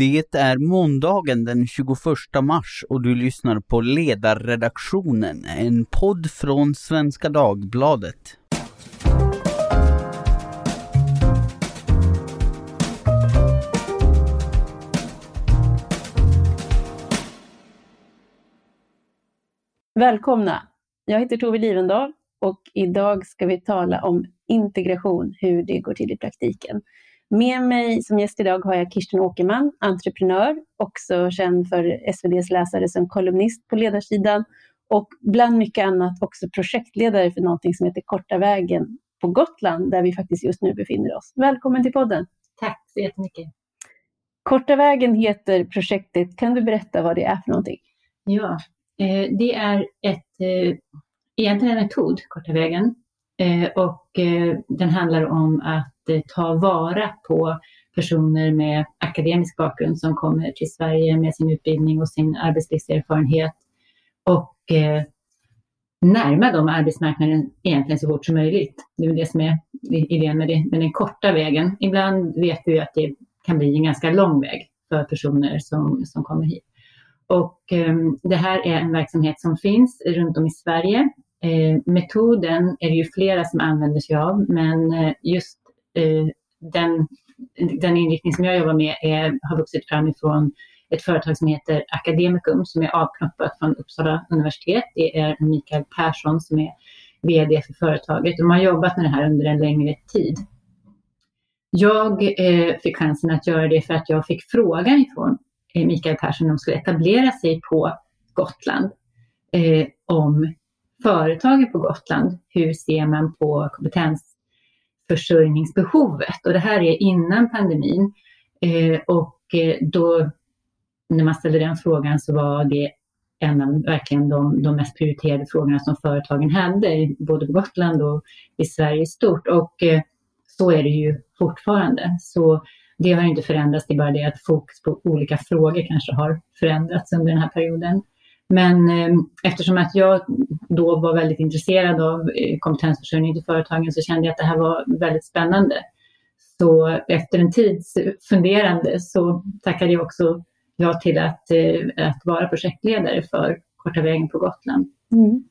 Det är måndagen den 21 mars och du lyssnar på Ledarredaktionen, en podd från Svenska Dagbladet. Välkomna! Jag heter Tove Livendal och idag ska vi tala om integration, hur det går till i praktiken. Med mig som gäst idag har jag Kirsten Åkerman, entreprenör, också känd för SVDs läsare som kolumnist på ledarsidan och bland mycket annat också projektledare för någonting som heter Korta vägen på Gotland, där vi faktiskt just nu befinner oss. Välkommen till podden! Tack så jättemycket! Korta vägen heter projektet. Kan du berätta vad det är för någonting? Ja, eh, det är ett, eh, egentligen en metod, Korta vägen, eh, och den handlar om att ta vara på personer med akademisk bakgrund som kommer till Sverige med sin utbildning och sin arbetslivserfarenhet och eh, närma dem arbetsmarknaden egentligen så fort som möjligt. Det är det som är idén med, det, med den korta vägen. Ibland vet vi att det kan bli en ganska lång väg för personer som, som kommer hit. Och eh, det här är en verksamhet som finns runt om i Sverige. Eh, metoden är det ju flera som använder sig av, men eh, just Eh, den, den inriktning som jag jobbar med är, har vuxit fram ifrån ett företag som heter Academicum som är avknoppat från Uppsala universitet. Det är Mikael Persson som är VD för företaget. De har jobbat med det här under en längre tid. Jag eh, fick chansen att göra det för att jag fick frågan ifrån eh, Mikael Persson om de skulle etablera sig på Gotland. Eh, om företagen på Gotland, hur ser man på kompetens försörjningsbehovet. Och det här är innan pandemin. Eh, och eh, då, när man ställde den frågan så var det en av verkligen de, de mest prioriterade frågorna som företagen hade, både på Gotland och i Sverige i stort. Och eh, så är det ju fortfarande. Så det har inte förändrats, det är bara det att fokus på olika frågor kanske har förändrats under den här perioden. Men eh, eftersom att jag då var väldigt intresserad av eh, kompetensförsörjning till företagen så kände jag att det här var väldigt spännande. Så efter en tids funderande så tackade jag också ja till att, eh, att vara projektledare för Korta vägen på Gotland. Mm.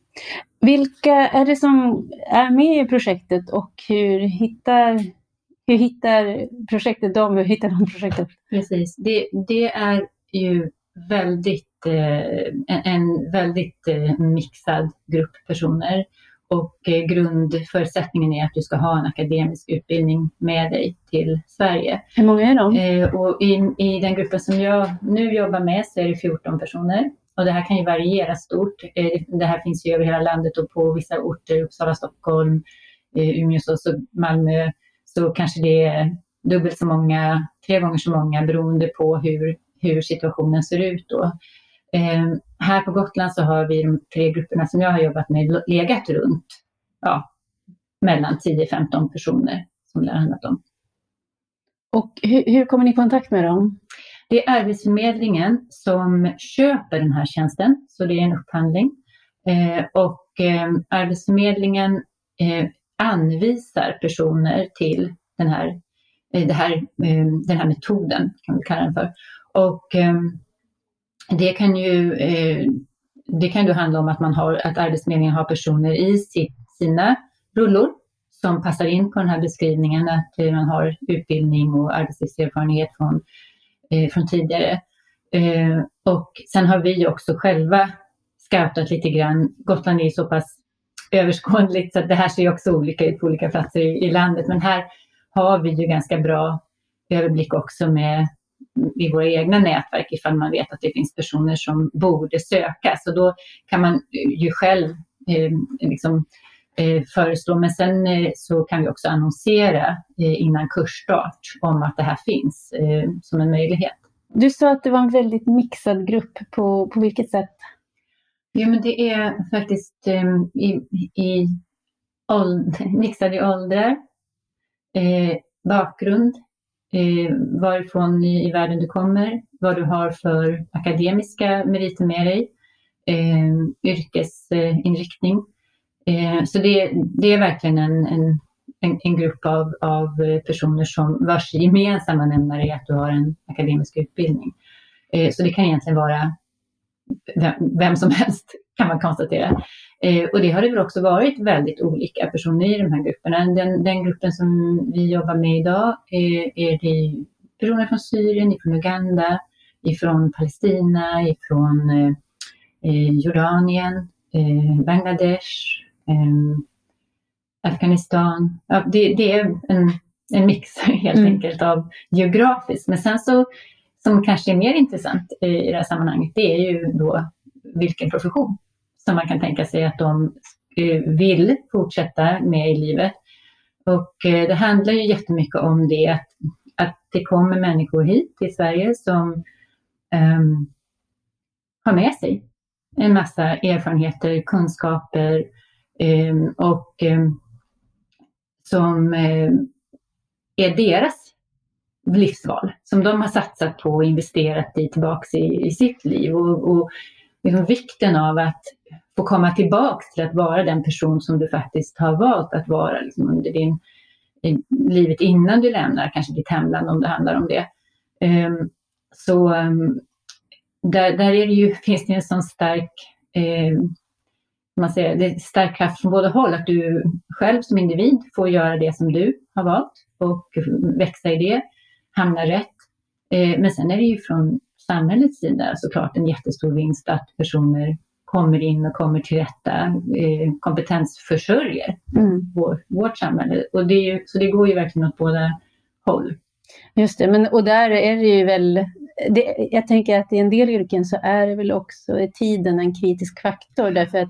Vilka är det som är med i projektet och hur hittar, hur hittar projektet dem? Hur hittar de projektet? Precis, det, det är ju väldigt en väldigt eh, mixad grupp personer. Och eh, grundförutsättningen är att du ska ha en akademisk utbildning med dig till Sverige. Hur många är de? Och i, I den gruppen som jag nu jobbar med så är det 14 personer. Och det här kan ju variera stort. Det här finns ju över hela landet och på vissa orter, Uppsala, Stockholm, Umeå, och Malmö, så kanske det är dubbelt så många, tre gånger så många beroende på hur, hur situationen ser ut då. Eh, här på Gotland så har vi de tre grupperna som jag har jobbat med legat runt ja, mellan 10-15 personer som det har handlat om. Och hur, hur kommer ni i kontakt med dem? Det är Arbetsförmedlingen som köper den här tjänsten, så det är en upphandling. Eh, och eh, Arbetsförmedlingen eh, anvisar personer till den här, eh, här, eh, den här metoden, kan vi kalla den för. Och det kan ju eh, det kan då handla om att, man har, att Arbetsförmedlingen har personer i sitt, sina rullor som passar in på den här beskrivningen, att eh, man har utbildning och arbetslivserfarenhet från, eh, från tidigare. Eh, och sen har vi också själva scoutat lite grann. Gotland är ju så pass överskådligt så att det här ser ju också olika ut på olika platser i, i landet, men här har vi ju ganska bra överblick också med i våra egna nätverk ifall man vet att det finns personer som borde söka. Så då kan man ju själv eh, liksom, eh, föreslå. Men sen eh, så kan vi också annonsera eh, innan kursstart om att det här finns eh, som en möjlighet. Du sa att det var en väldigt mixad grupp. På, på vilket sätt? Jo, men det är faktiskt eh, i, i åld, mixade åldrar, bakgrund, eh, varifrån i, i världen du kommer, vad du har för akademiska meriter med dig, eh, yrkesinriktning. Eh, så det, det är verkligen en, en, en, en grupp av, av personer som vars gemensamma nämnare är att du har en akademisk utbildning. Eh, så det kan egentligen vara vem, vem som helst kan man konstatera. Eh, och det har det väl också varit väldigt olika personer i de här grupperna. Den, den gruppen som vi jobbar med idag är, är det personer från Syrien, från Uganda, ifrån Palestina, ifrån eh, eh Jordanien, eh, Bangladesh, eh, Afghanistan. Ja, det, det, är en, en mix helt mm. enkelt av geografiskt. Men sen så, som kanske är mer intressant i det här sammanhanget, det är ju då vilken profession som man kan tänka sig att de eh, vill fortsätta med i livet. Och eh, det handlar ju jättemycket om det att, att det kommer människor hit till Sverige som um, har med sig en massa erfarenheter, kunskaper um, och um, som uh, är deras livsval, som de har satsat på och investerat i tillbaks i, i sitt liv. Och, och liksom vikten av att få komma tillbaks till att vara den person som du faktiskt har valt att vara liksom under din, eh, livet innan du lämnar kanske ditt hemland om det handlar om det. Um, så um, där, där är det ju, finns det en sån stark um, man säger, det är stark kraft från båda håll, att du själv som individ får göra det som du har valt och växa i det, hamna rätt. Men sen är det ju från samhällets sida såklart en jättestor vinst att personer kommer in och kommer till rätta, eh, kompetensförsörjer mm. vår, vårt samhälle. Och det ju, så det går ju verkligen åt båda håll. Just det, men, och där är det ju väl, det, jag tänker att i en del yrken så är det väl också tiden en kritisk faktor, därför att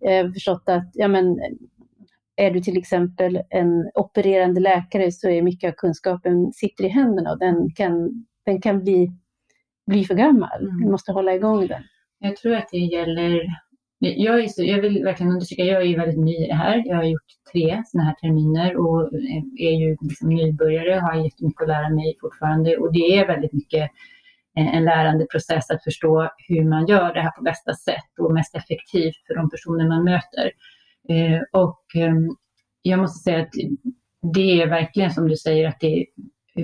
jag har förstått att ja, men, är du till exempel en opererande läkare så är mycket av kunskapen sitter i händerna och den kan, den kan bli, bli för gammal. Mm. Du måste hålla igång den. Jag tror att det gäller jag, är så, jag vill verkligen understryka, jag är väldigt ny i det här. Jag har gjort tre sådana här terminer och är ju liksom nybörjare, har jättemycket att lära mig fortfarande och det är väldigt mycket en lärande process att förstå hur man gör det här på bästa sätt och mest effektivt för de personer man möter. Eh, och ehm, jag måste säga att det är verkligen som du säger att det är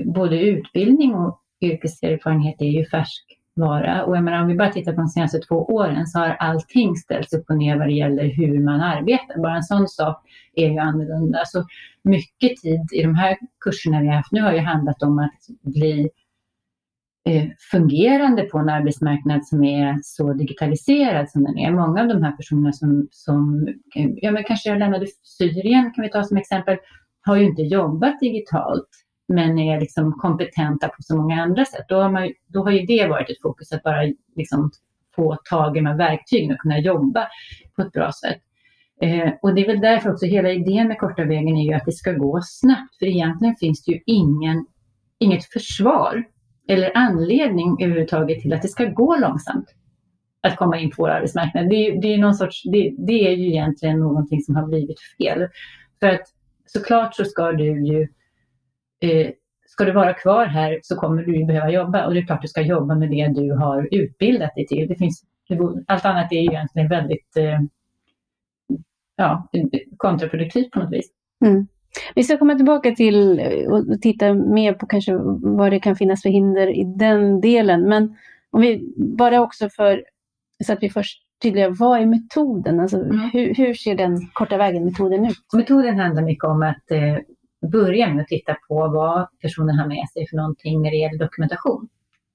både utbildning och yrkeserfarenhet är ju färskvara. Och jag menar, om vi bara tittar på de senaste två åren så har allting ställts upp och ner vad det gäller hur man arbetar. Bara en sån sak är ju annorlunda. Så mycket tid i de här kurserna vi har haft nu har ju handlat om att bli eh, fungerande på en arbetsmarknad som är så digitaliserad som den är. Många av de här personerna som, som ja men kanske jag lämnade Syrien kan vi ta som exempel, har ju inte jobbat digitalt men är liksom kompetenta på så många andra sätt. Då har, man, då har ju det varit ett fokus att bara liksom få tag i de här verktygen och kunna jobba på ett bra sätt. Eh, och det är väl därför också hela idén med korta vägen är ju att det ska gå snabbt. För egentligen finns det ju ingen, inget försvar eller anledning överhuvudtaget till att det ska gå långsamt att komma in på vår arbetsmarknad. Det, det är någon sorts, det, det, är ju egentligen någonting som har blivit fel. För att såklart så ska du ju eh, ska du vara kvar här så kommer du behöva jobba och det är klart du ska jobba med det du har utbildat dig till. Det finns, allt annat är ju egentligen väldigt eh, ja, kontraproduktivt på något vis. Mm. Vi ska komma tillbaka till och titta mer på kanske vad det kan finnas för hinder i den delen. Men om vi bara också för, så att vi först tydliga, vad är metoden? Alltså, mm. hur, hur, ser den korta vägen-metoden ut? Metoden handlar mycket om att eh, börja med att titta på vad personen har med sig för någonting när det gäller dokumentation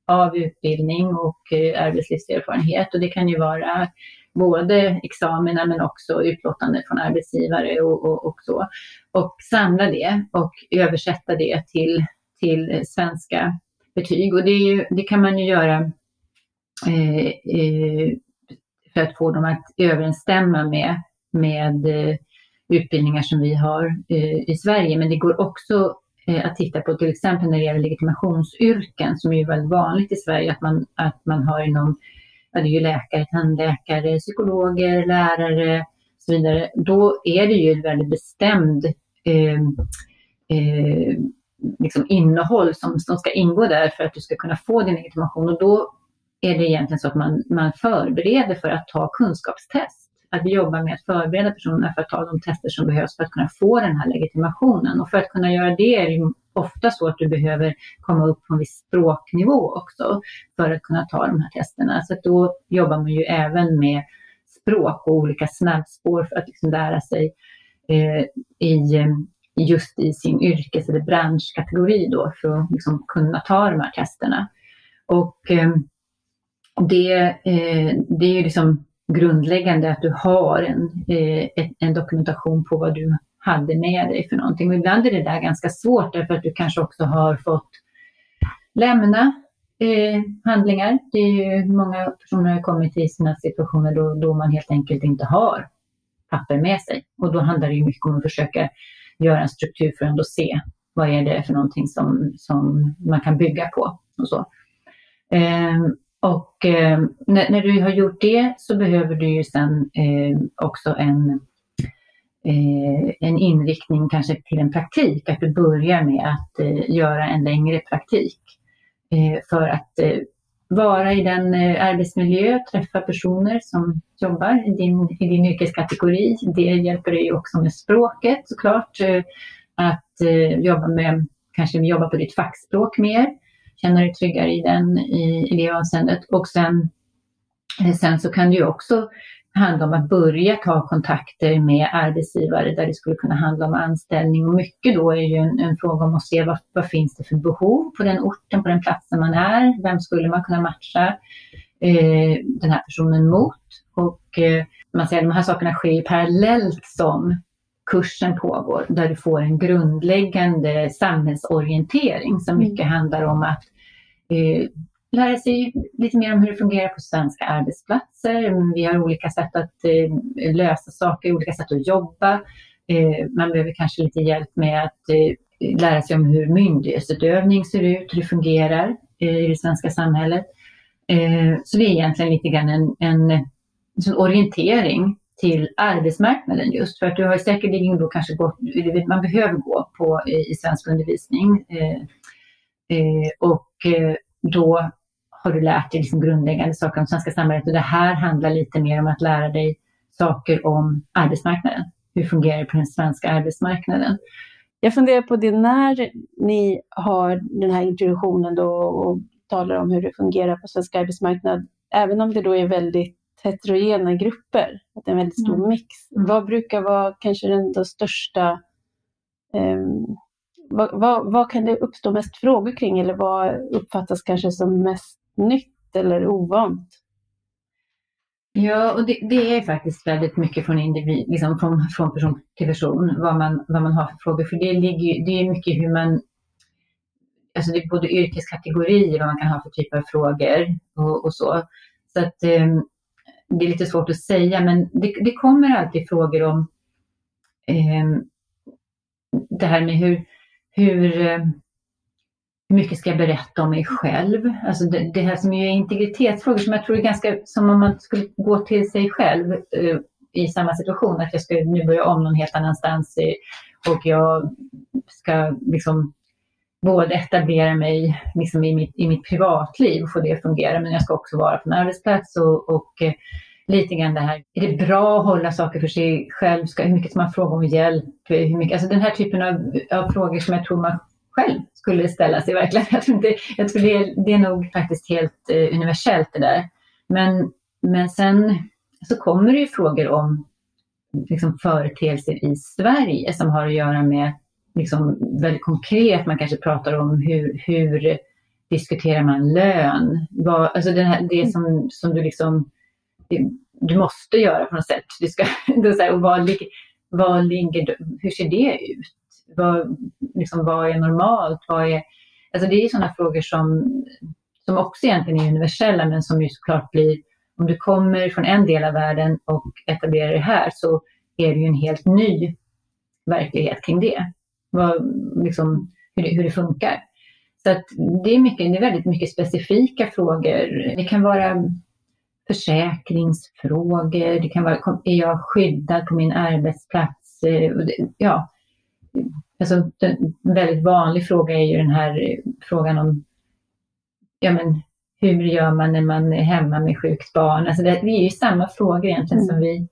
av utbildning och eh, arbetslivserfarenhet. Och det kan ju vara både examina men också utlåtande från arbetsgivare och, och, och, så. Och samla det och översätta det till, till svenska betyg. Och det, ju, det kan man ju göra eh, eh, för att få dem att överensstämma med, med eh, utbildningar som vi har eh, i Sverige. Men det går också eh, att titta på till exempel när det gäller legitimationsyrken som är väldigt vanligt i Sverige att man, att man har inom, ja det är ju läkare, tandläkare, psykologer, lärare och så vidare. Då är det ju ett väldigt bestämd eh, eh, liksom innehåll som, som ska ingå där för att du ska kunna få din legitimation och då är det egentligen så att man, man förbereder för att ta kunskapstest att vi jobbar med att förbereda personerna för att ta de tester som behövs för att kunna få den här legitimationen. Och för att kunna göra det är det ofta så att du behöver komma upp på en viss språknivå också för att kunna ta de här testerna. Så då jobbar man ju även med språk och olika snabbspår för att liksom lära sig eh, i, just i sin yrkes eller branschkategori då för att liksom kunna ta de här testerna. Och eh, det, eh, det är ju liksom grundläggande att du har en, eh, en dokumentation på vad du hade med dig för någonting. Och ibland är det där ganska svårt därför att du kanske också har fått lämna eh, handlingar. Det är ju många personer har kommit i sina situationer då, då man helt enkelt inte har papper med sig. Och då handlar det ju mycket om att försöka göra en struktur för att ändå se vad är det för någonting som, som man kan bygga på och så. Eh, och eh, när, när, du har gjort det så behöver du ju sen eh, också en, eh, en inriktning kanske till en praktik, att du börjar med att eh, göra en längre praktik. Eh, för att eh, vara i den eh, arbetsmiljö, träffa personer som jobbar i din, i din yrkeskategori. Det hjälper dig också med språket såklart, eh, att jobba med, kanske jobba på ditt fackspråk mer känna dig tryggare i, den, i, i det avseendet. Och sen, eh, sen så kan det ju också handla om att börja ta kontakter med arbetsgivare där det skulle kunna handla om anställning. Och mycket då är ju en, en fråga om att se vad, vad finns det för behov på den orten, på den platsen man är. Vem skulle man kunna matcha eh, den här personen mot? Och eh, man säger att de här sakerna sker parallellt som kursen pågår, där du får en grundläggande samhällsorientering som mm. mycket handlar om att eh, lära sig lite mer om hur det fungerar på svenska arbetsplatser. Vi har olika sätt att eh, lösa saker, olika sätt att jobba. Eh, man behöver kanske lite hjälp med att eh, lära sig om hur myndighetsutövning ser ut, hur det fungerar eh, i det svenska samhället. Eh, så det är egentligen lite grann en, en, en orientering till arbetsmarknaden just för att du har säkerligen då kanske gått, man behöver gå på eh, i svensk undervisning eh, eh, och eh, då har du lärt dig liksom grundläggande saker om svenska samhället och det här handlar lite mer om att lära dig saker om arbetsmarknaden. Hur fungerar det på den svenska arbetsmarknaden? Jag funderar på det när ni har den här introduktionen då och talar om hur det fungerar på svensk arbetsmarknad, även om det då är väldigt heterogena grupper, att det är en väldigt stor mm. mix. Vad brukar vara kanske den största um, vad, vad, vad, kan det uppstå mest frågor kring eller vad uppfattas kanske som mest nytt eller ovant? Ja, och det, det är faktiskt väldigt mycket från individ, liksom från, från person till person, vad man, vad man har för frågor. För det, ligger, det är mycket hur man, alltså det är både yrkeskategorier, vad man kan ha för typer av frågor och, och så. Så att um, det är lite svårt att säga, men det, det kommer alltid frågor om eh, det här med hur, hur, eh, hur mycket ska jag berätta om mig själv? Alltså det, det, här som är integritetsfrågor som jag tror är ganska som om man skulle gå till sig själv eh, i samma situation, att jag ska nu börja om någon helt annanstans eh, och jag ska liksom både etablera mig liksom i, mitt, i mitt privatliv och få det att fungera, men jag ska också vara på en arbetsplats och, och eh, lite grann det här, är det bra att hålla saker för sig själv? Ska, hur mycket ska man fråga om hjälp? Hur mycket, alltså den här typen av, av frågor som jag tror man själv skulle ställa sig verkligen. Jag tror, inte, jag tror det, är, det är nog faktiskt helt eh, universellt det där. Men, men sen så kommer det ju frågor om liksom, företeelser i Sverige som har att göra med liksom väldigt konkret. Man kanske pratar om hur, hur diskuterar man lön? Vad, alltså det, här, det som, som du liksom du måste göra på något sätt. Du ska, det så här, och vad, vad ligger, hur ser det ut? Vad, liksom, vad är normalt? Vad är, alltså det är sådana frågor som, som också egentligen är universella men som ju såklart blir, om du kommer från en del av världen och etablerar dig här så är det ju en helt ny verklighet kring det vad, liksom, hur, det, hur det funkar. Så att det, är mycket, det är väldigt mycket specifika frågor. Det kan vara försäkringsfrågor, det kan vara, är jag skyddad på min arbetsplats? Eh, ja, alltså, en väldigt vanlig fråga är ju den här frågan om ja, men, hur gör man när man är hemma med sjukt barn? Alltså det, det är ju samma frågor egentligen mm. som, vi,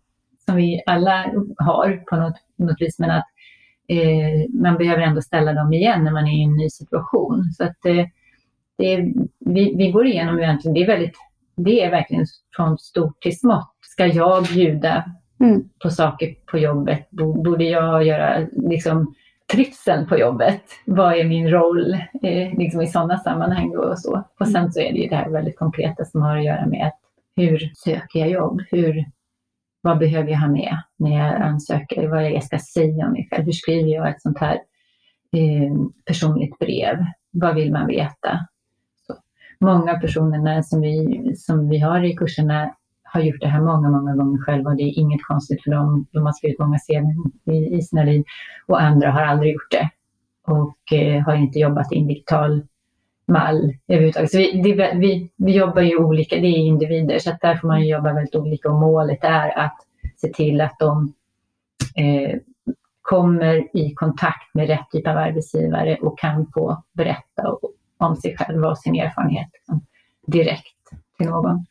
som vi alla har på något, något vis, men att eh, man behöver ändå ställa dem igen när man är i en ny situation. Så att eh, det, vi, vi går igenom egentligen, det är, väldigt, det är verkligen från stort till smått. Ska jag bjuda mm. på saker på jobbet? Borde jag göra liksom, trivseln på jobbet? Vad är min roll eh, liksom i sådana sammanhang? Och, så. och sen så är det ju det här väldigt konkreta som har att göra med att hur söker jag jobb? Hur, vad behöver jag ha med när jag ansöker? Vad jag ska säga om mig själv? Hur skriver jag ett sånt här eh, personligt brev? Vad vill man veta? Så. Många personerna som vi, som vi har i kurserna har gjort det här många, många gånger själva och det är inget konstigt för dem. De har skrivit många CV i, i sina liv och andra har aldrig gjort det och eh, har inte jobbat i en digital mall överhuvudtaget. Så vi, det, vi, vi jobbar ju olika, det är individer, så att där får man jobba väldigt olika och målet är att se till att de eh, kommer i kontakt med rätt typ av arbetsgivare och kan få berätta om sig själva och sin erfarenhet liksom, direkt till någon.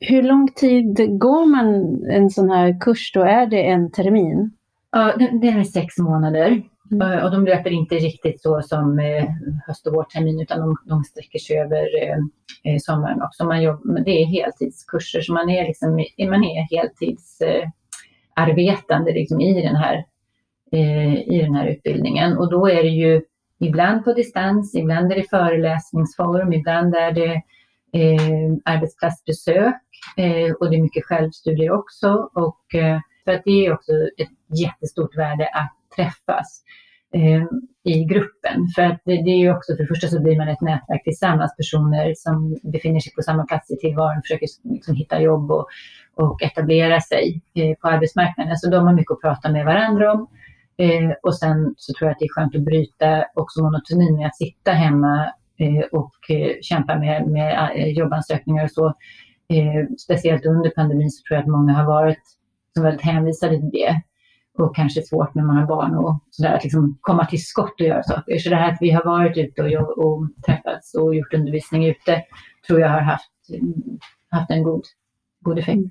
Hur lång tid går man en sån här kurs då? Är det en termin? Ja, det är sex månader. Mm. Eh, och de löper inte riktigt så som eh, höst och vårtermin utan de, de sträcker sig över eh, sommaren också. Man jobbar, det är heltidskurser så man är, liksom, man är heltidsarbetande liksom, i, den här, i den här utbildningen. Och då är det ju ibland på distans, ibland är det föreläsningsform, ibland är det arbetsplatsbesök och det är mycket självstudier också. Och, för att det är också ett jättestort värde att träffas eh, i gruppen. För att det, det, är ju också, för det första så blir man ett nätverk tillsammans, personer som befinner sig på samma plats i tillvaron, försöker liksom hitta jobb och, och etablera sig eh, på arbetsmarknaden. Så de har mycket att prata med varandra om. Eh, och sen så tror jag att det är skönt att bryta också monotonin med att sitta hemma eh, och eh, kämpa med, med eh, jobbansökningar och så. Eh, speciellt under pandemin så tror jag att många har varit liksom väldigt hänvisade till det och kanske svårt när man har barn och sådär, att liksom komma till skott och göra saker. Så det här att vi har varit ute och, och träffats och gjort undervisning ute tror jag har haft, haft en god, god effekt.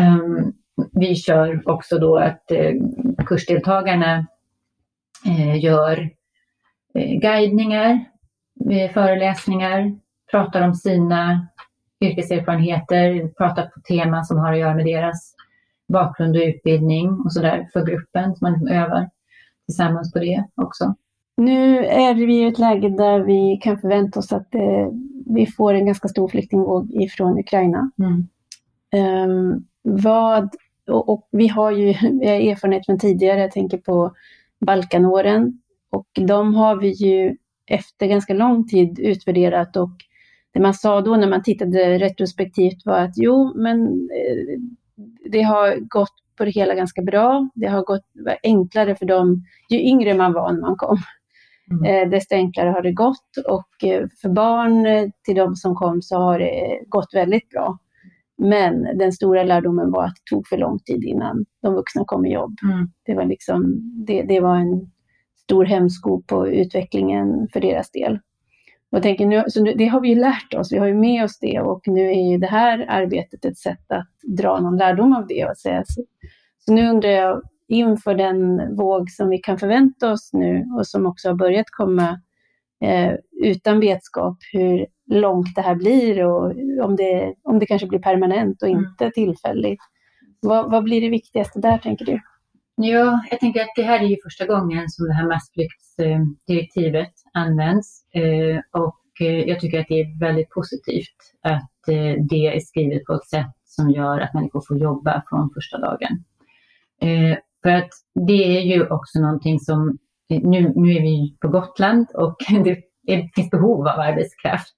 Um, vi kör också då att eh, kursdeltagarna eh, gör eh, guidningar, eh, föreläsningar, pratar om sina yrkeserfarenheter, pratar på teman som har att göra med deras bakgrund och utbildning och sådär för gruppen. Så man liksom övar tillsammans på det också. Nu är vi i ett läge där vi kan förvänta oss att eh, vi får en ganska stor flyktingvåg ifrån Ukraina. Mm. Um, vad, och, och, vi har ju erfarenhet från tidigare, jag tänker på Balkanåren. Och de har vi ju efter ganska lång tid utvärderat och det man sa då när man tittade retrospektivt var att jo, men eh, det har gått på det hela ganska bra. Det har gått enklare för dem, ju yngre man var när man kom, mm. eh, desto enklare har det gått. Och eh, för barn eh, till de som kom så har det gått väldigt bra. Men den stora lärdomen var att det tog för lång tid innan de vuxna kom i jobb. Mm. Det, var liksom, det, det var en stor hämsko på utvecklingen för deras del. Och tänker, nu, så det har vi lärt oss, vi har ju med oss det och nu är ju det här arbetet ett sätt att dra någon lärdom av det. Och säga. Så, så nu undrar jag, inför den våg som vi kan förvänta oss nu och som också har börjat komma eh, utan vetskap hur långt det här blir och om det, om det kanske blir permanent och mm. inte tillfälligt. Vad, vad blir det viktigaste där, tänker du? Ja, jag tänker att det här är ju första gången som det här massflyktsdirektivet används eh, och eh, jag tycker att det är väldigt positivt att eh, det är skrivet på ett sätt som gör att människor får jobba från första dagen. Eh, för att det är ju också någonting som, eh, nu, nu är vi på Gotland och det finns behov av arbetskraft.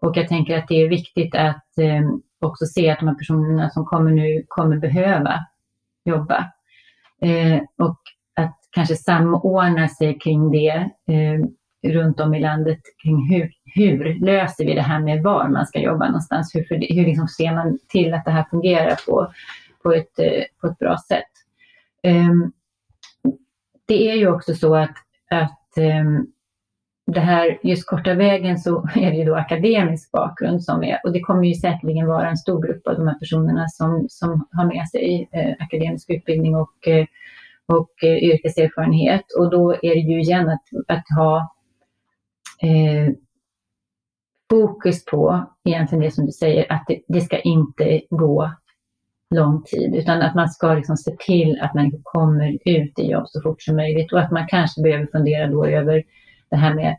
Och jag tänker att det är viktigt att eh, också se att de här personerna som kommer nu kommer behöva jobba. Och att kanske samordna sig kring det runt om i landet kring hur, hur löser vi det här med var man ska jobba någonstans? Hur, hur liksom ser man till att det här fungerar på, på, ett, eh, på ett bra sätt? Um, det är ju också så att, att um, det här, just korta vägen så är det ju då akademisk bakgrund som är, och det kommer ju säkerligen vara en stor grupp av de här personerna som, som har med sig eh, akademisk utbildning och, eh, och eh, yrkeserfarenhet. Och då är det ju igen att, att ha eh, fokus på egentligen det som du säger, att det, det, ska inte gå lång tid, utan att man ska liksom se till att människor kommer ut i jobb så fort som möjligt och att man kanske behöver fundera då över det här med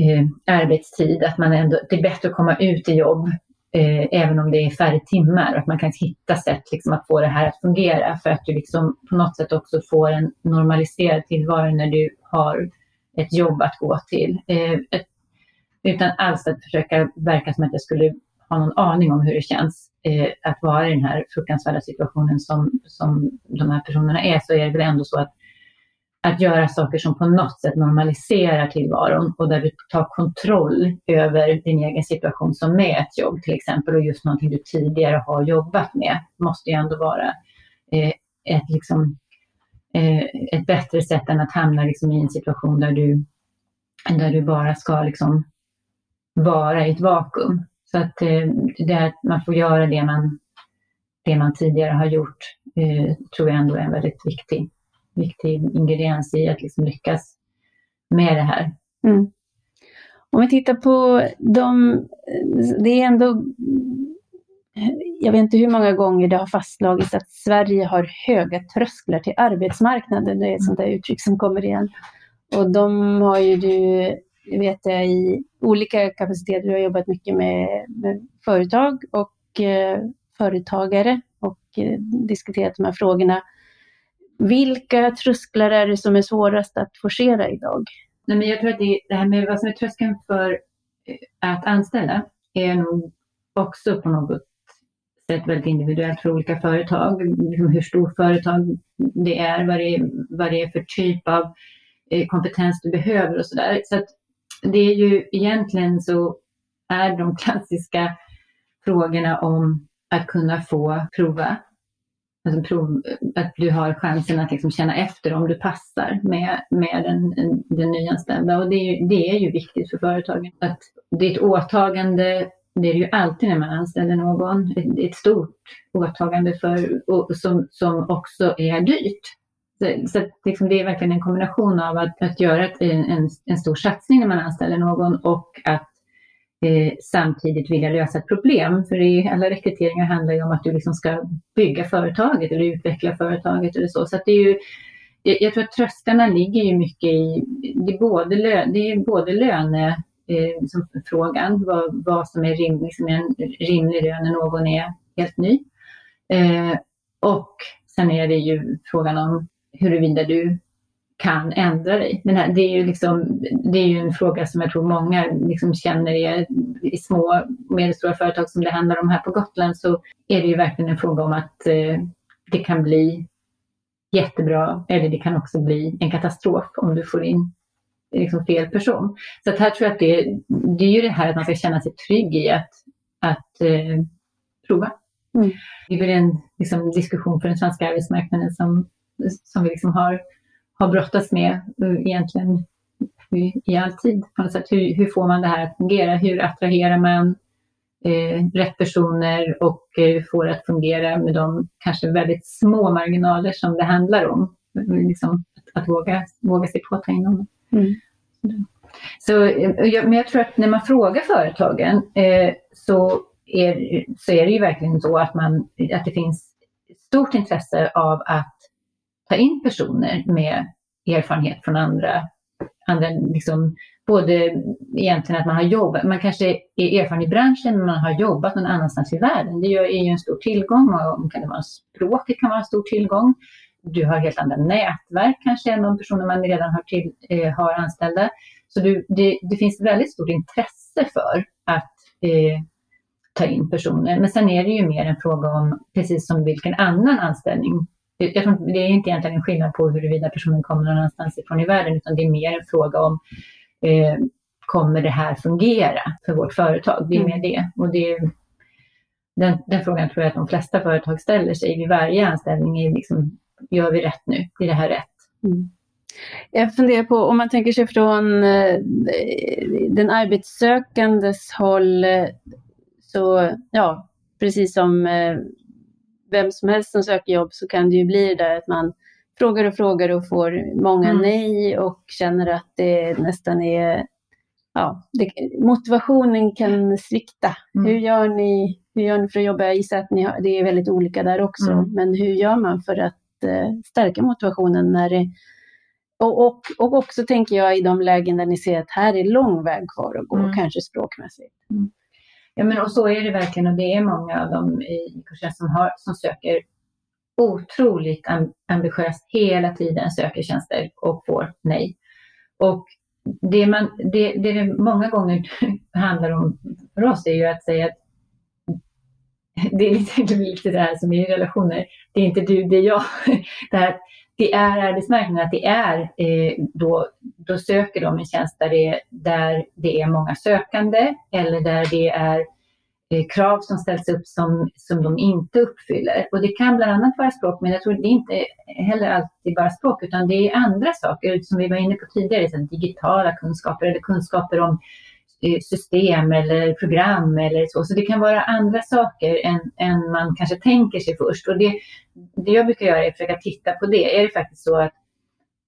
eh, arbetstid, att man ändå, det är bättre att komma ut i jobb eh, även om det är färre timmar att man kan hitta sätt liksom, att få det här att fungera för att du liksom på något sätt också får en normaliserad tillvaro när du har ett jobb att gå till. Eh, ett, utan alls att försöka verka som att jag skulle ha någon aning om hur det känns eh, att vara i den här fruktansvärda situationen som, som de här personerna är, så är det väl ändå så att att göra saker som på något sätt normaliserar tillvaron och där du tar kontroll över din egen situation som med ett jobb till exempel och just någonting du tidigare har jobbat med måste ju ändå vara eh, ett, liksom, eh, ett bättre sätt än att hamna liksom, i en situation där du, där du bara ska liksom, vara i ett vakuum. Så att eh, det man får göra det man, det man tidigare har gjort eh, tror jag ändå är en väldigt viktig, viktig ingrediens i att liksom lyckas med det här. Mm. Om vi tittar på de, det är ändå, jag vet inte hur många gånger det har fastslagits att Sverige har höga trösklar till arbetsmarknaden. Det är ett sånt där uttryck som kommer igen. Och de har ju du, vet jag, i olika kapaciteter, du har jobbat mycket med, med företag och eh, företagare och eh, diskuterat de här frågorna. Vilka trösklar är det som är svårast att forcera idag? Nej, men jag tror att det, det här med vad som är tröskeln för eh, att anställa är nog också på något sätt väldigt individuellt för olika företag. Liksom hur stort företag det är, vad det är, vad det är för typ av eh, kompetens du behöver och sådär. Så att det är ju egentligen så är de klassiska frågorna om att kunna få prova alltså prov, att du har chansen att liksom känna efter om du passar med, med den, den nyanställda. Och det är, ju, det är ju viktigt för företagen. Att ditt åtagande, det är det ju alltid när man anställer någon, ett, ett stort åtagande för, och, som, som också är dyrt. Så, så liksom det är verkligen en kombination av att, att göra en, en, en stor satsning när man anställer någon och att eh, samtidigt vilja lösa ett problem. För i alla rekryteringar handlar ju om att du liksom ska bygga företaget eller utveckla företaget eller så. Så det är ju, jag tror att trösklarna ligger ju mycket i, det är både, lö, det är både löne, eh, som frågan, vad, vad som är rim, liksom en rimlig lön när någon är helt ny. Eh, och sen är det ju frågan om huruvida du kan ändra dig. Här, det, är ju liksom, det är ju en fråga som jag tror många liksom känner är, i små och medelstora företag som det handlar om här på Gotland så är det ju verkligen en fråga om att eh, det kan bli jättebra eller det kan också bli en katastrof om du får in liksom fel person. Så att här tror jag att det, det är ju det här att man ska känna sig trygg i att, att eh, prova. Mm. Det är väl en liksom, diskussion för den svenska arbetsmarknaden som, som vi liksom har har brottats med eh, egentligen i all tid. På något sätt. Hur, hur får man det här att fungera? Hur attraherar man eh, rätt personer och eh, får det att fungera med de kanske väldigt små marginaler som det handlar om? Liksom, att, att våga, våga sig på att ta in dem. Mm. Så, eh, men jag tror att när man frågar företagen eh, så, är, så är det ju verkligen så att, man, att det finns stort intresse av att ta in personer med erfarenhet från andra, andra liksom, både egentligen att man har jobbat, man kanske är erfaren i branschen men man har jobbat någon annanstans i världen. Det är ju en stor tillgång och kan det vara, språket kan vara en stor tillgång. Du har helt andra nätverk kanske än de personer man redan har, till, eh, har anställda. Så du, det, det, finns väldigt stort intresse för att eh, ta in personer. Men sen är det ju mer en fråga om, precis som vilken annan anställning jag tror, det är inte egentligen en skillnad på huruvida personen kommer någon annanstans ifrån i världen, utan det är mer en fråga om eh, kommer det här fungera för vårt företag? Det är mm. mer det. Och det den, den, frågan tror jag att de flesta företag ställer sig vid varje anställning. Är liksom, gör vi rätt nu? Är det här rätt? Mm. Jag funderar på om man tänker sig från eh, den arbetssökandes håll, eh, så ja, precis som eh, vem som helst som söker jobb så kan det ju bli där att man frågar och frågar och får många mm. nej och känner att det nästan är ja, det, motivationen kan svikta. Mm. Hur, gör ni, hur gör ni för att jobba? Jag gissar att ni har, det är väldigt olika där också, mm. men hur gör man för att eh, stärka motivationen när det och, och, och också tänker jag i de lägen där ni ser att här är lång väg kvar att gå, mm. kanske språkmässigt. Mm. Ja, men och så är det verkligen och det är många av dem i kursen som, har, som söker otroligt ambitiöst hela tiden söker tjänster och får nej. Och det, man, det, det, det många gånger handlar om för oss är ju att säga att det är lite, lite det här som i relationer, det är inte du, det är jag. Det, här, det är arbetsmarknaden, att det är eh, då, då söker de en tjänst där det, där det är många sökande eller där det är Eh, krav som ställs upp som, som de inte uppfyller. Och det kan bland annat vara språk, men jag tror det är inte heller alltid bara språk, utan det är andra saker som vi var inne på tidigare, som digitala kunskaper eller kunskaper om eh, Eh, system eller program eller så. Så det kan vara andra saker än, än man kanske tänker sig först. Och det, det jag brukar göra är att försöka titta på det. Är det faktiskt så att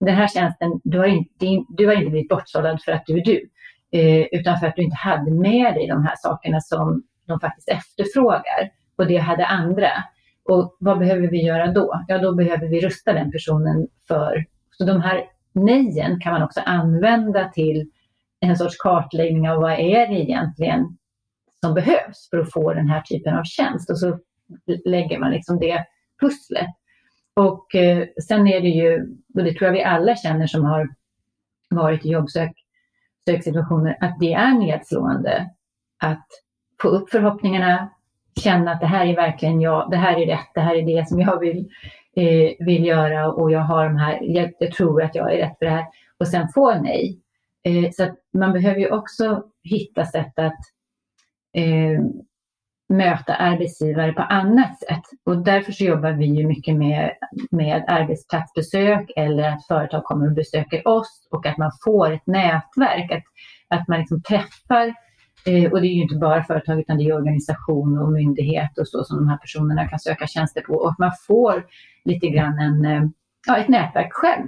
den här tjänsten, du har inte, du har inte blivit bortsållad för att du är du, eh, utan för att du inte hade med dig de här sakerna som de faktiskt efterfrågar och det hade andra. Och vad behöver vi göra då? Ja, då behöver vi rusta den personen för... Så de här nejen kan man också använda till en sorts kartläggning av vad är det egentligen som behövs för att få den här typen av tjänst. Och så lägger man liksom det pusslet. Och eh, sen är det ju, och det tror jag vi alla känner som har varit i jobbsöksituationer, att det är nedslående att få upp förhoppningarna, känna att det här är verkligen jag, det här är rätt, det här är det som jag vill, eh, vill göra och jag har de här, jag, jag, tror att jag är rätt för det här och sen få nej. Eh, så att man behöver ju också hitta sätt att eh, möta arbetsgivare på annat sätt. Och därför så jobbar vi ju mycket med, med arbetsplatsbesök eller att företag kommer och besöker oss och att man får ett nätverk, att, att man liksom träffar Eh, och det är ju inte bara företag utan det är organisation och myndighet och så som de här personerna kan söka tjänster på. Och man får lite grann en, eh, ja, ett nätverk själv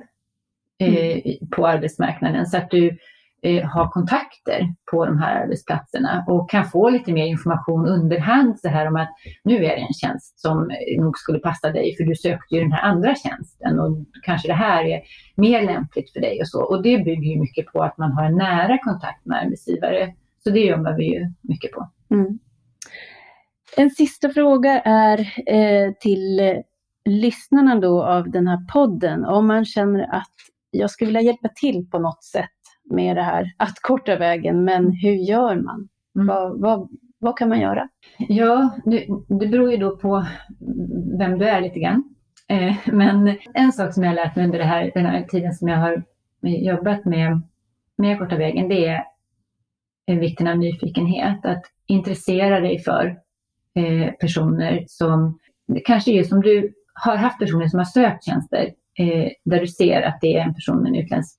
eh, mm. på arbetsmarknaden så att du eh, har kontakter på de här arbetsplatserna och kan få lite mer information underhand så här om att nu är det en tjänst som nog skulle passa dig för du sökte ju den här andra tjänsten och kanske det här är mer lämpligt för dig och så. Och det bygger ju mycket på att man har en nära kontakt med arbetsgivare så det jobbar vi ju mycket på. Mm. En sista fråga är eh, till lyssnarna då av den här podden. Om man känner att jag skulle vilja hjälpa till på något sätt med det här, att korta vägen, men hur gör man? Mm. Vad, vad, vad, kan man göra? Ja, det, det beror ju då på vem du är lite grann. Eh, men en sak som jag har lärt mig under det här, den här tiden som jag har jobbat med, med korta vägen, det är vikten av nyfikenhet, att intressera dig för eh, personer som, kanske just som du har haft personer som har sökt tjänster eh, där du ser att det är en person med en utländsk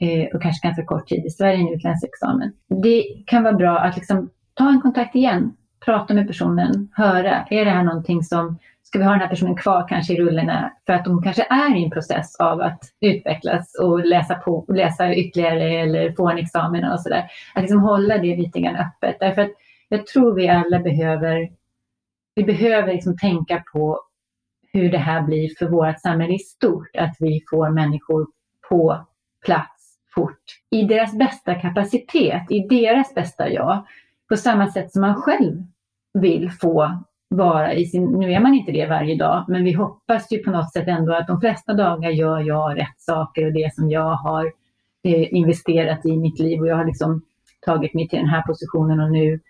eh, och kanske ganska kort tid i Sverige, en utländsk examen. Det kan vara bra att liksom ta en kontakt igen, prata med personen, höra, är det här någonting som ska vi ha den här personen kvar kanske i rullorna för att de kanske är i en process av att utvecklas och läsa, på, läsa ytterligare eller få en examen och sådär. Att liksom hålla det lite grann öppet. Därför att jag tror vi alla behöver, vi behöver liksom tänka på hur det här blir för vårt samhälle i stort. Att vi får människor på plats fort i deras bästa kapacitet, i deras bästa jag. På samma sätt som man själv vill få vara i sin, nu är man inte det varje dag, men vi hoppas ju på något sätt ändå att de flesta dagar gör jag rätt saker och det som jag har eh, investerat i mitt liv och jag har liksom tagit mig till den här positionen och nu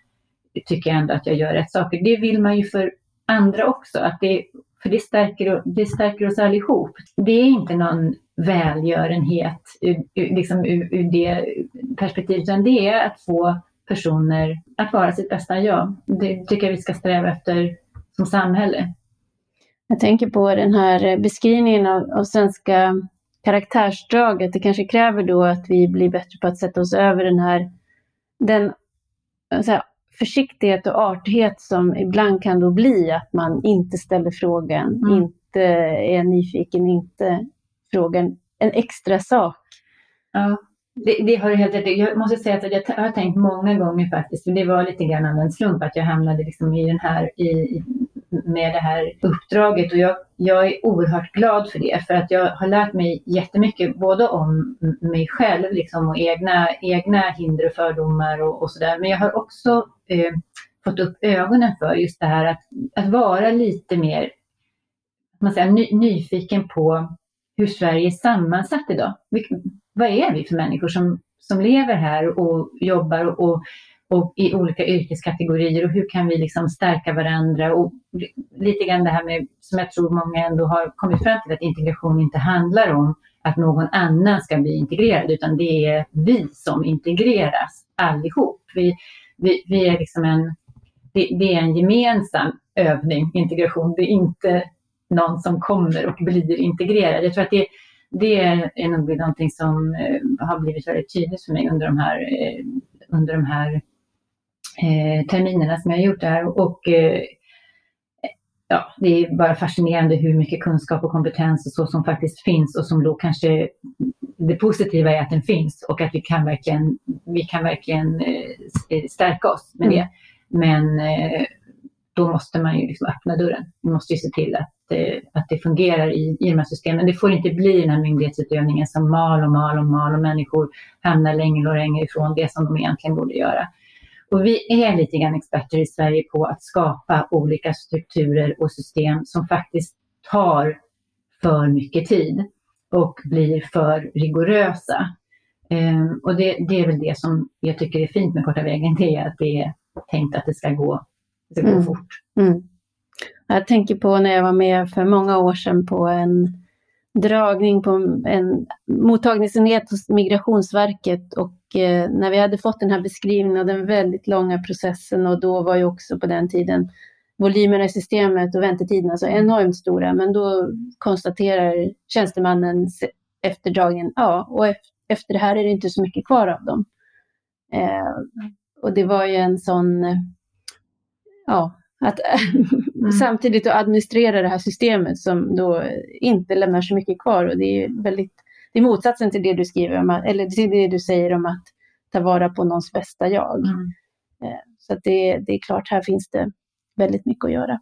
tycker jag ändå att jag gör rätt saker. Det vill man ju för andra också, att det, för det stärker, det stärker oss allihop. Det är inte någon välgörenhet liksom ur, ur det perspektivet, utan det är att få personer att vara sitt bästa jag. Det tycker jag vi ska sträva efter som samhälle. Jag tänker på den här beskrivningen av, av svenska karaktärsdrag, att det kanske kräver då att vi blir bättre på att sätta oss över den här den så här, försiktighet och artighet som ibland kan då bli att man inte ställer frågan, mm. inte är nyfiken, inte frågar en extra sak. Ja, det, det har du helt rätt Jag måste säga att jag har tänkt många gånger faktiskt, för det var lite grann av en slump att jag hamnade liksom i den här, i, med det här uppdraget och jag, jag är oerhört glad för det för att jag har lärt mig jättemycket både om mig själv liksom, och egna, egna hinder och fördomar och, och sådär. Men jag har också eh, fått upp ögonen för just det här att, att vara lite mer man säger, ny, nyfiken på hur Sverige är sammansatt idag. vad är vi för människor som, som lever här och jobbar och, och och i olika yrkeskategorier och hur kan vi liksom stärka varandra och lite grann det här med som jag tror många ändå har kommit fram till att integration inte handlar om att någon annan ska bli integrerad utan det är vi som integreras allihop. Vi, vi, vi är liksom en, det, det, är en gemensam övning, integration. Det är inte någon som kommer och blir integrerad. Jag tror att det, det är nog någonting som eh, har blivit väldigt tydligt för mig under de här, eh, under de här eh, terminerna som jag har gjort där. Och, ja, det är bara fascinerande hur mycket kunskap och kompetens och så som faktiskt finns och som då kanske det positiva är att den finns och att vi kan verkligen, vi kan verkligen stärka oss med det. Mm. Men då måste man ju liksom öppna dörren. Vi måste ju se till att, eh, att det fungerar i, i de här systemen. Det får inte bli den här myndighetsutövningen som mal och mal och mal och människor hamnar längre och längre ifrån det som de egentligen borde göra. Och vi är lite grann experter i Sverige på att skapa olika strukturer och system som faktiskt tar för mycket tid och blir för rigorösa. Um, och det, det, är väl det som jag tycker är fint med Korta vägen, det är att det är tänkt att det ska gå det går mm. fort. Mm. Jag tänker på när jag var med för många år sedan på en dragning på en mottagningsenhet hos Migrationsverket och när vi hade fått den här beskrivningen av den väldigt långa processen och då var ju också på den tiden volymerna i systemet och väntetiderna så enormt stora. Men då konstaterar tjänstemannen efter dragningen, ja, och efter det här är det inte så mycket kvar av dem. Eh, och det var ju en sån ja, att mm. samtidigt att administrera det här systemet som då inte lämnar så mycket kvar. Och det är väldigt, det är motsatsen till det du skriver om, att, eller till det du säger om att ta vara på någons bästa jag. Mm. Eh, så det, det är klart, här finns det väldigt mycket att göra.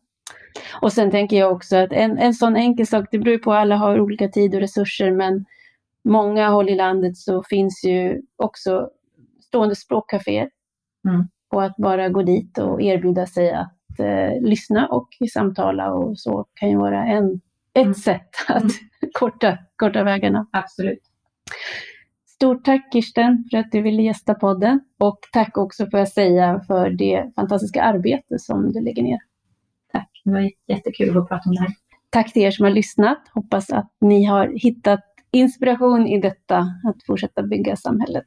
Och sen tänker jag också att en, en sån enkel sak, det beror på, alla har olika tid och resurser, men många håll i landet så finns ju också stående språkcaféer. Mm och att bara gå dit och erbjuda sig att eh, lyssna och samtala och så kan ju vara en, ett mm. sätt att mm. Korta, korta vägarna. Absolut. Stort tack Kirsten för att du ville gästa podden och tack också får jag säga för det fantastiska arbete som du lägger ner. Tack, det var jättekul att få prata om det här. Tack till er som har lyssnat. Hoppas att ni har hittat inspiration i detta att fortsätta bygga samhället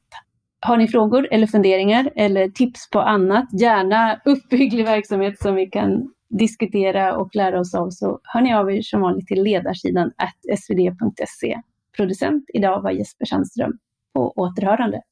har ni frågor eller funderingar eller tips på annat, gärna uppbygglig verksamhet som vi kan diskutera och lära oss av så hör ni av er som vanligt till ledarsidan svd.se. Producent idag var Jesper Sandström. På återhörande.